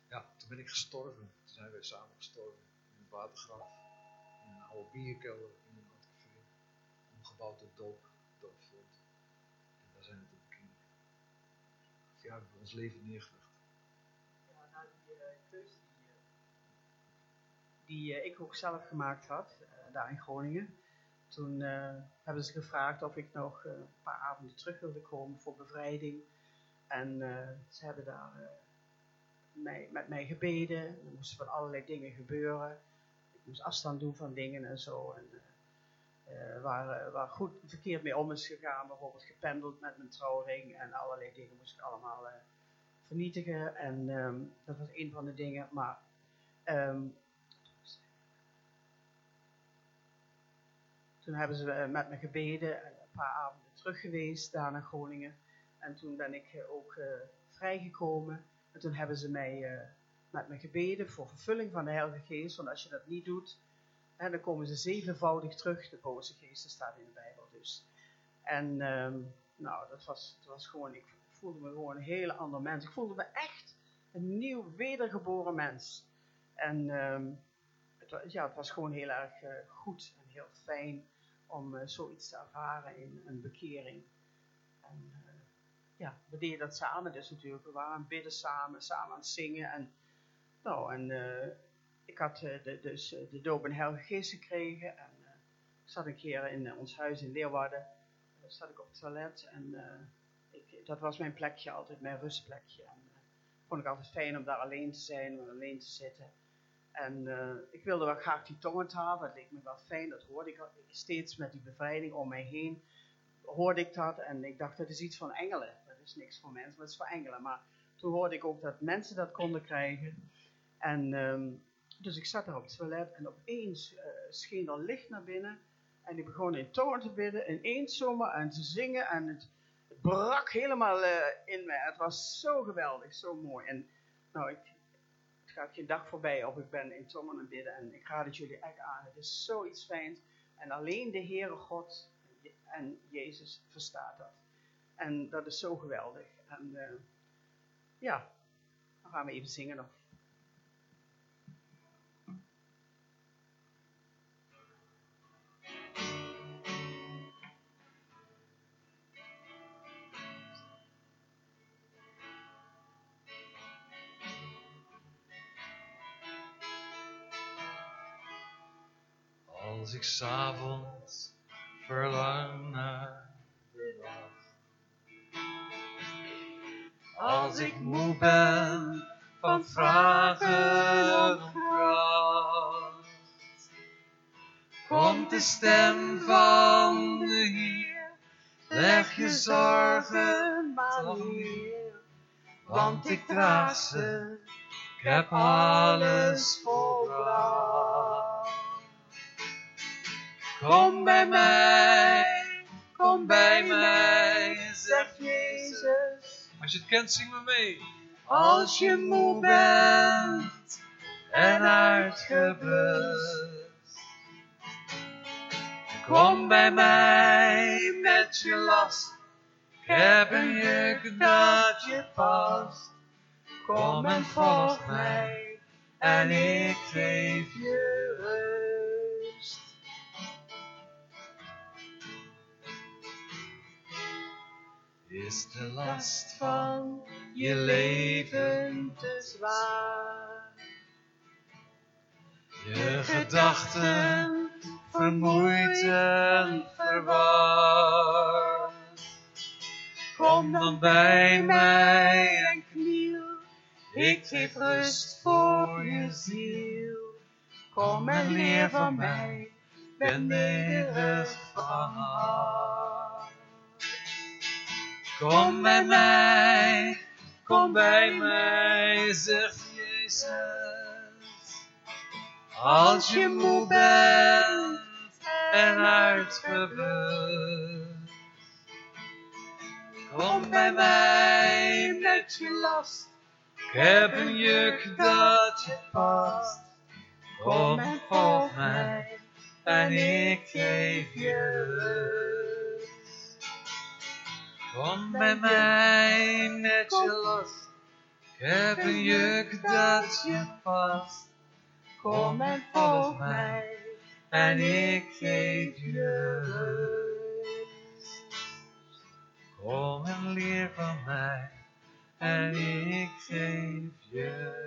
ja, toen ben ik gestorven. Toen zijn wij samen gestorven In een oude bierkelder in een café. Omgebouwd tot doop. En daar zijn we toen bekend. Ja, ons leven neergelegd. Ja, nou die uh, keuze die, die uh, ik ook zelf gemaakt had, daar in Groningen. Toen hebben ze gevraagd of ik nog een paar avonden terug wilde komen voor bevrijding. En ze hebben daar met mij gebeden. Er moesten van allerlei dingen gebeuren. Moest afstand doen van dingen en zo. En, uh, waar, waar, goed verkeerd mee om is gegaan. Bijvoorbeeld gependeld met mijn trouwring en allerlei dingen moest ik allemaal uh, vernietigen. En um, dat was een van de dingen. Maar um, toen hebben ze met me gebeden en een paar avonden terug geweest daar naar Groningen. En toen ben ik ook vrijgekomen. En toen hebben ze mij met me gebeden voor vervulling van de Heilige Geest. Want als je dat niet doet, dan komen ze zevenvoudig terug. De boze geesten staat in de Bijbel dus. En um, nou, dat was, dat was gewoon, ik voelde me gewoon een hele ander mens. Ik voelde me echt een nieuw, wedergeboren mens. En um, het, ja, het was gewoon heel erg uh, goed en heel fijn om uh, zoiets te ervaren in een bekering. En, ja, we deden dat samen dus natuurlijk. We waren bidden samen, samen aan het zingen. En, nou, en uh, ik had uh, de, dus uh, de doop en heilige geest gekregen. En zat een keer in ons huis in Leeuwarden. Zat ik op het toilet. En ik, dat was mijn plekje altijd, mijn rustplekje. En vond ik altijd fijn om daar alleen te zijn, om alleen te zitten. En ik wilde wel graag die tongentaal, dat leek me wel fijn. Dat hoorde ik steeds met die bevrijding om mij heen. Hoorde ik dat en ik dacht, dat is iets van engelen is niks voor mensen, maar het is voor engelen. Maar toen hoorde ik ook dat mensen dat konden krijgen. En um, dus ik zat daar op het toilet en opeens uh, scheen er licht naar binnen. En ik begon in toon te bidden, ineens zomaar en te zingen. En het, brak helemaal uh, in me. Het was zo geweldig, zo mooi. En nou, ik, het gaat geen dag voorbij of ik ben in aan het bidden. En ik raad het jullie echt aan. Het is zoiets fijns. En alleen de Heere God en Jezus verstaat dat. En dat is zo geweldig. En uh, ja, dan gaan we even zingen nog. Als ik s'avonds verlang naar de als ik moe ben van vragen De stem van de Heer, leg je zorgen maar neer, want ik draag ze, ik heb alles volbracht. Kom bij mij, kom bij mij, zegt Jezus. Als je het kent, zing me mee. Als je moe bent en uitgeblust. Kom bij mij met je last. Ik heb een dat je past. Kom en volg mij en ik geef je rust. Is de last van je leven te zwaar? Je gedachten vermoeid en. Kom dan bij mij en kniel, ik geef rust voor je ziel. Kom en leer van mij, ben nederig van. Kom bij mij, kom bij mij, zegt Jezus. Als je moe bent en uitgeput. Kom bij mij met je last. Ik heb een juk dat je past. Kom en volg mij en ik geef je. Kom bij mij met je last. Ik heb een juk dat je past. Kom en volg mij en ik geef je. Kom en leer van mij en ik geef je.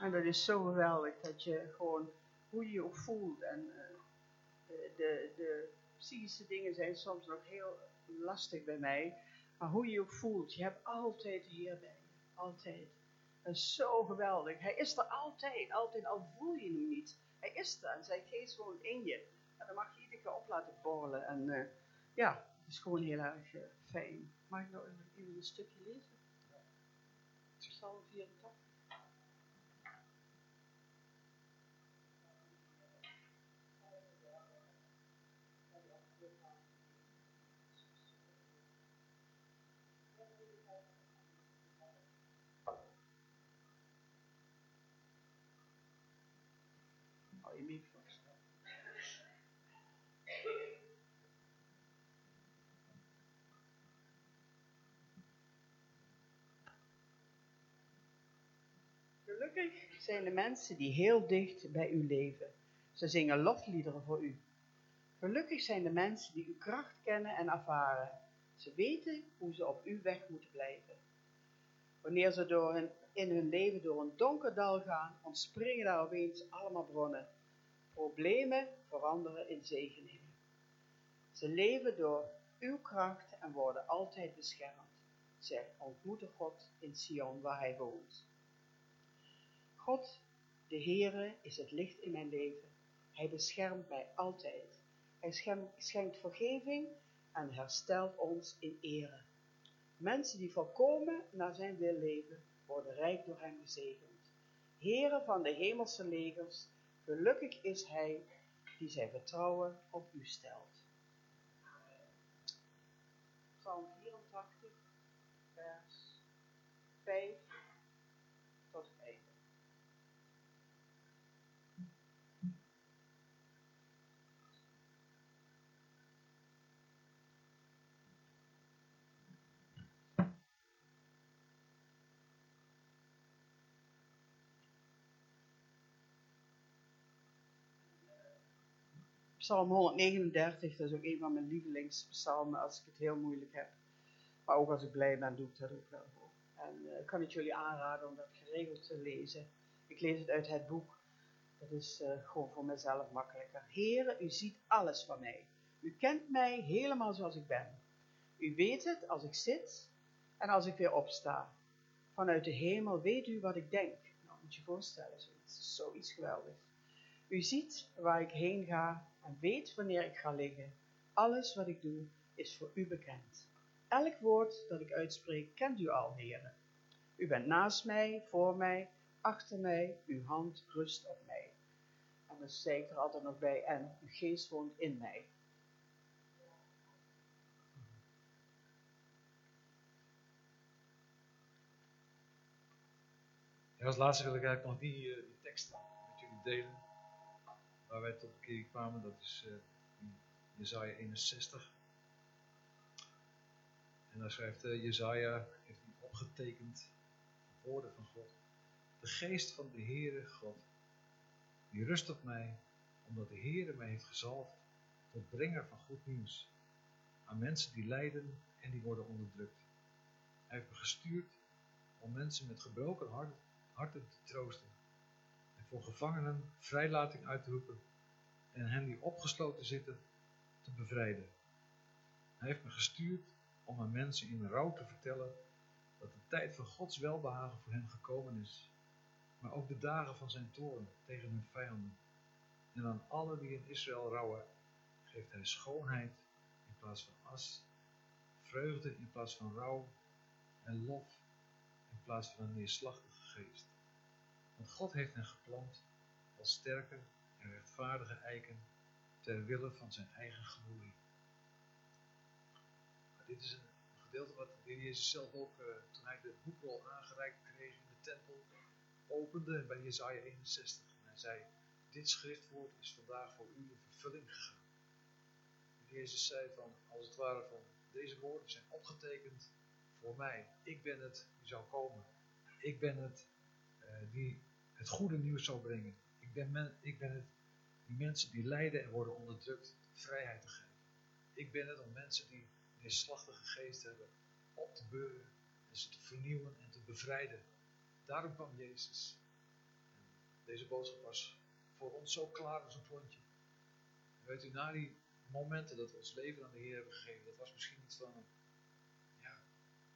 En dat is zo geweldig dat je gewoon, hoe je je ook voelt. En uh, de, de, psychische dingen zijn soms nog heel lastig bij mij. Maar hoe je je ook voelt, je hebt altijd hier bij je. Altijd. Dat is zo geweldig. Hij is er altijd, altijd, al voel je hem niet. Hij is er en zijn geest gewoon in je. En dan mag je iedere keer op laten borrelen. En uh, ja, het is gewoon heel erg uh, fijn. Mag ik nog even een stukje lezen? Psalm 84. Hou je microfoon. Gelukkig zijn de mensen die heel dicht bij u leven. Ze zingen lofliederen voor u. Gelukkig zijn de mensen die uw kracht kennen en ervaren. Ze weten hoe ze op uw weg moeten blijven. Wanneer ze door in hun leven door een donker dal gaan, ontspringen daar opeens allemaal bronnen. Problemen veranderen in zegeningen. Ze leven door uw kracht en worden altijd beschermd. Zij ontmoeten God in Sion waar hij woont. God, de Heere, is het licht in mijn leven. Hij beschermt mij altijd. Hij schenkt vergeving en herstelt ons in ere. Mensen die volkomen naar zijn wil leven, worden rijk door hem gezegend. Heere van de hemelse legers, gelukkig is hij die zijn vertrouwen op u stelt. Psalm 84, vers 5 tot 1. Psalm 139, dat is ook een van mijn lievelingspsalmen als ik het heel moeilijk heb. Maar ook als ik blij ben, doe ik dat ook wel. En uh, ik kan het jullie aanraden om dat geregeld te lezen. Ik lees het uit het boek. Dat is uh, gewoon voor mezelf makkelijker. Heren, u ziet alles van mij. U kent mij helemaal zoals ik ben. U weet het als ik zit en als ik weer opsta. Vanuit de hemel weet u wat ik denk. Nou, moet je je voorstellen, zoiets, zoiets geweldigs. U ziet waar ik heen ga en weet wanneer ik ga liggen. Alles wat ik doe is voor u bekend. Elk woord dat ik uitspreek kent u al, heren. U bent naast mij, voor mij, achter mij, uw hand rust op mij. En dan zeg ik er altijd nog bij, en uw geest woont in mij. Als laatste wil ik eigenlijk nog die, uh, die tekst met jullie delen. Waar wij tot bekering kwamen, dat is uh, Jezaja 61. En daar schrijft uh, Jezaja, heeft hij opgetekend, woorden van God. De geest van de Heere God, die rust op mij, omdat de Heere mij heeft gezalfd tot brenger van goed nieuws. Aan mensen die lijden en die worden onderdrukt. Hij heeft me gestuurd om mensen met gebroken hart, harten te troosten. Voor gevangenen vrijlating uit te roepen en hen die opgesloten zitten te bevrijden. Hij heeft me gestuurd om aan mensen in rouw te vertellen dat de tijd van Gods welbehagen voor hen gekomen is, maar ook de dagen van zijn toorn tegen hun vijanden. En aan alle die in Israël rouwen, geeft hij schoonheid in plaats van as, vreugde in plaats van rouw en lof in plaats van een neerslachtige geest. God heeft hen geplant als sterke en rechtvaardige eiken ter wille van zijn eigen glorie. dit is een gedeelte wat de Heer Jezus zelf ook, uh, toen hij de boekrol aangereikt kreeg in de tempel, opende bij Jezaja 61. En hij zei, dit schriftwoord is vandaag voor u in vervulling gegaan. Jezus zei van, als het ware van, deze woorden zijn opgetekend voor mij. Ik ben het die zou komen. Ik ben het uh, die het goede nieuws zou brengen. Ik ben, ik ben het die mensen die lijden en worden onderdrukt vrijheid te geven. Ik ben het om mensen die een neerslachtige geest hebben op te beuren en ze te vernieuwen en te bevrijden. Daarom kwam Jezus. Deze boodschap was voor ons zo klaar als een klontje. weet u, na die momenten dat we ons leven aan de Heer hebben gegeven, dat was misschien iets van ja,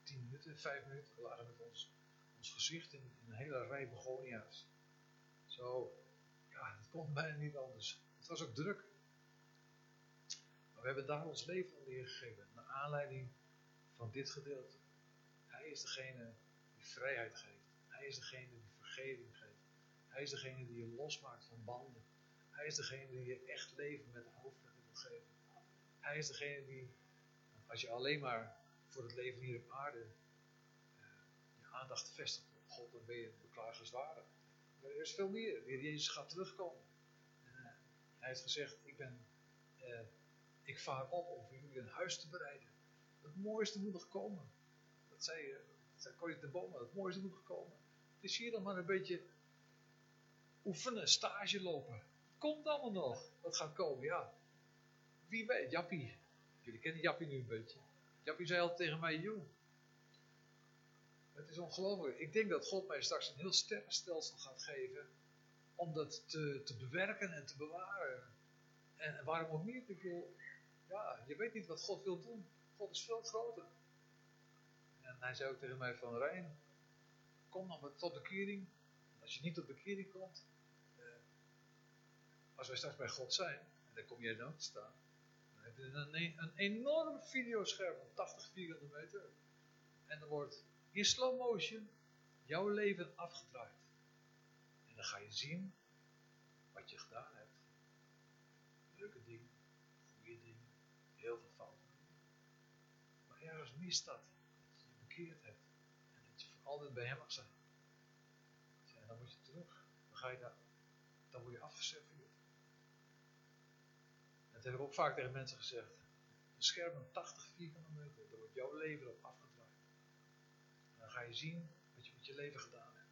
tien minuten, vijf minuten. We lagen met ons, ons gezicht in, in een hele rij begonia's. Zo, ja, het kon bijna niet anders. Het was ook druk. Maar we hebben daar ons leven aan gegeven, naar aanleiding van dit gedeelte. Hij is degene die vrijheid geeft. Hij is degene die vergeving geeft. Hij is degene die je losmaakt van banden. Hij is degene die je echt leven met de hoofdletter wil geven. Hij is degene die, als je alleen maar voor het leven hier op aarde uh, je aandacht vestigt op God, dan ben je beklagenswaardig. Maar er is veel meer. Weer Jezus gaat terugkomen. Uh, hij heeft gezegd, ik ben, uh, ik vaar op om jullie een huis te bereiden. Het mooiste moet nog komen. Dat zei, dat zei Corrie de Bomen, het mooiste moet nog komen. Het is hier dan maar een beetje oefenen, stage lopen. Komt allemaal nog. Wat gaat komen, ja. Wie weet, Jappie. Jullie kennen Jappie nu een beetje. Jappie zei al tegen mij, joh. Het is ongelooflijk. Ik denk dat God mij straks een heel sterrenstelsel gaat geven. Om dat te, te bewerken en te bewaren. En, waarom ook niet? Ik wil, ja, je weet niet wat God wil doen. God is veel groter. En hij zei ook tegen mij van, Rijn, kom dan tot bekering. Als je niet tot bekering komt, als wij straks bij God zijn, en dan kom jij dan te staan, dan heb je een, een enorm videoscherm van 80 vierkante meter. En dan wordt in slow motion jouw leven afgedraaid. En dan ga je zien wat je gedaan hebt. Leuke dingen, goede dingen, heel veel fouten. Maar ergens mist dat. Dat je je bekeerd hebt. En dat je voor altijd bij hem mag zijn. En dan moet je terug. Dan ga je daar, dan word je afgezet dat heb ik ook vaak tegen mensen gezegd. Een scherm van 80 vierkante meter, daar wordt jouw leven op afgedraaid. Ga je zien wat je met je leven gedaan hebt.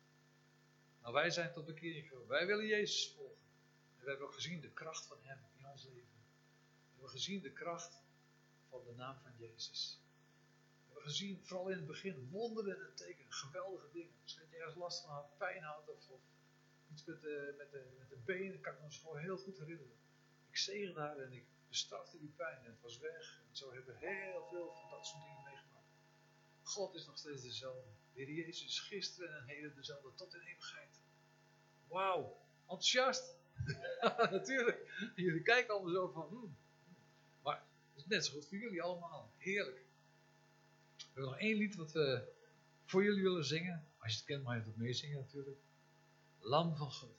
Nou, wij zijn tot bekering gekomen. Wij willen Jezus volgen. En we hebben ook gezien de kracht van Hem in ons leven. We hebben gezien de kracht van de naam van Jezus. We hebben gezien, vooral in het begin, wonderen en tekenen, geweldige dingen. Misschien dat je ergens last van had, pijn had of, iets met de, met, de, met de benen, kan ik me gewoon heel goed herinneren ik zegen haar en ik bestrafte die pijn en het was weg. En zo hebben we heel veel van dat soort dingen meegemaakt. God is nog steeds dezelfde. De Jezus is gisteren en heden dezelfde tot in eeuwigheid. Wauw, enthousiast. Natuurlijk. Jullie kijken allemaal zo van, hmm. maar het is net zo goed voor jullie allemaal. Heerlijk. We hebben nog één lied wat we voor jullie willen zingen. Als je het kent, mag je het ook meezingen natuurlijk. Lam van God.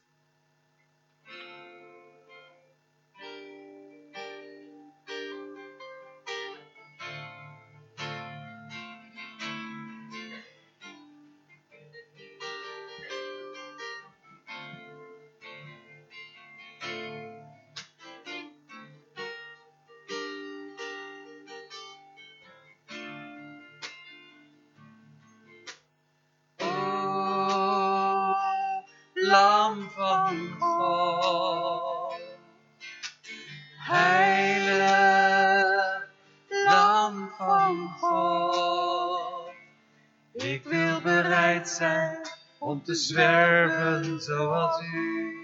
Te zwerven zoals u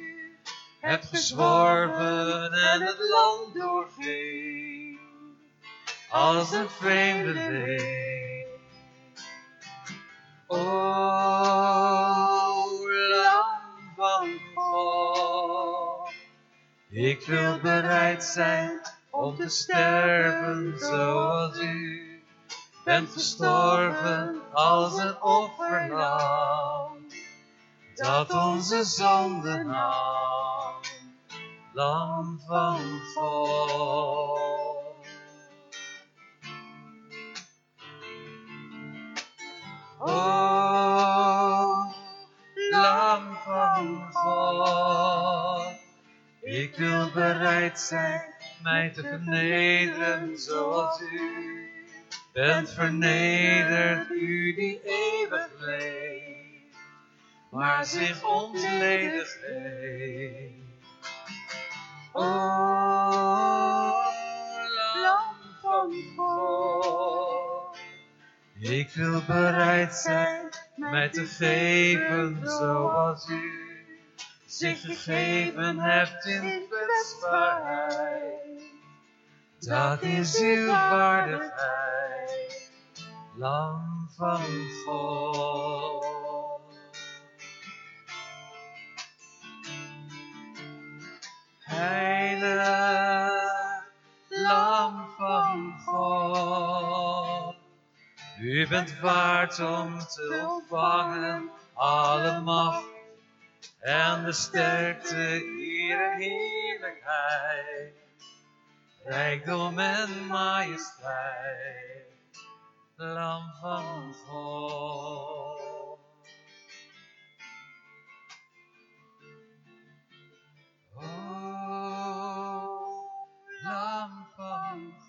hebt gezworven en het land doorging als een vreemdeling. O lam van God, ik wil bereid zijn om te sterven zoals u bent gestorven als een offerlam dat onze zonden nam. lam van God. O, lam van God, ik wil bereid zijn mij te vernederen zoals u bent vernederd, u die eeuwig leeft, maar zich ontledig heeft. O, lam van God, ik wil bereid zijn mij te geven zoals u zich gegeven hebt in kwetsbaarheid. Dat is uw waardigheid, lam van God. Heilig, lam van God. U bent waard om te ontvangen alle macht en de sterkte, eer en heerlijkheid rijkdom en majesteit, lam van God. Lam van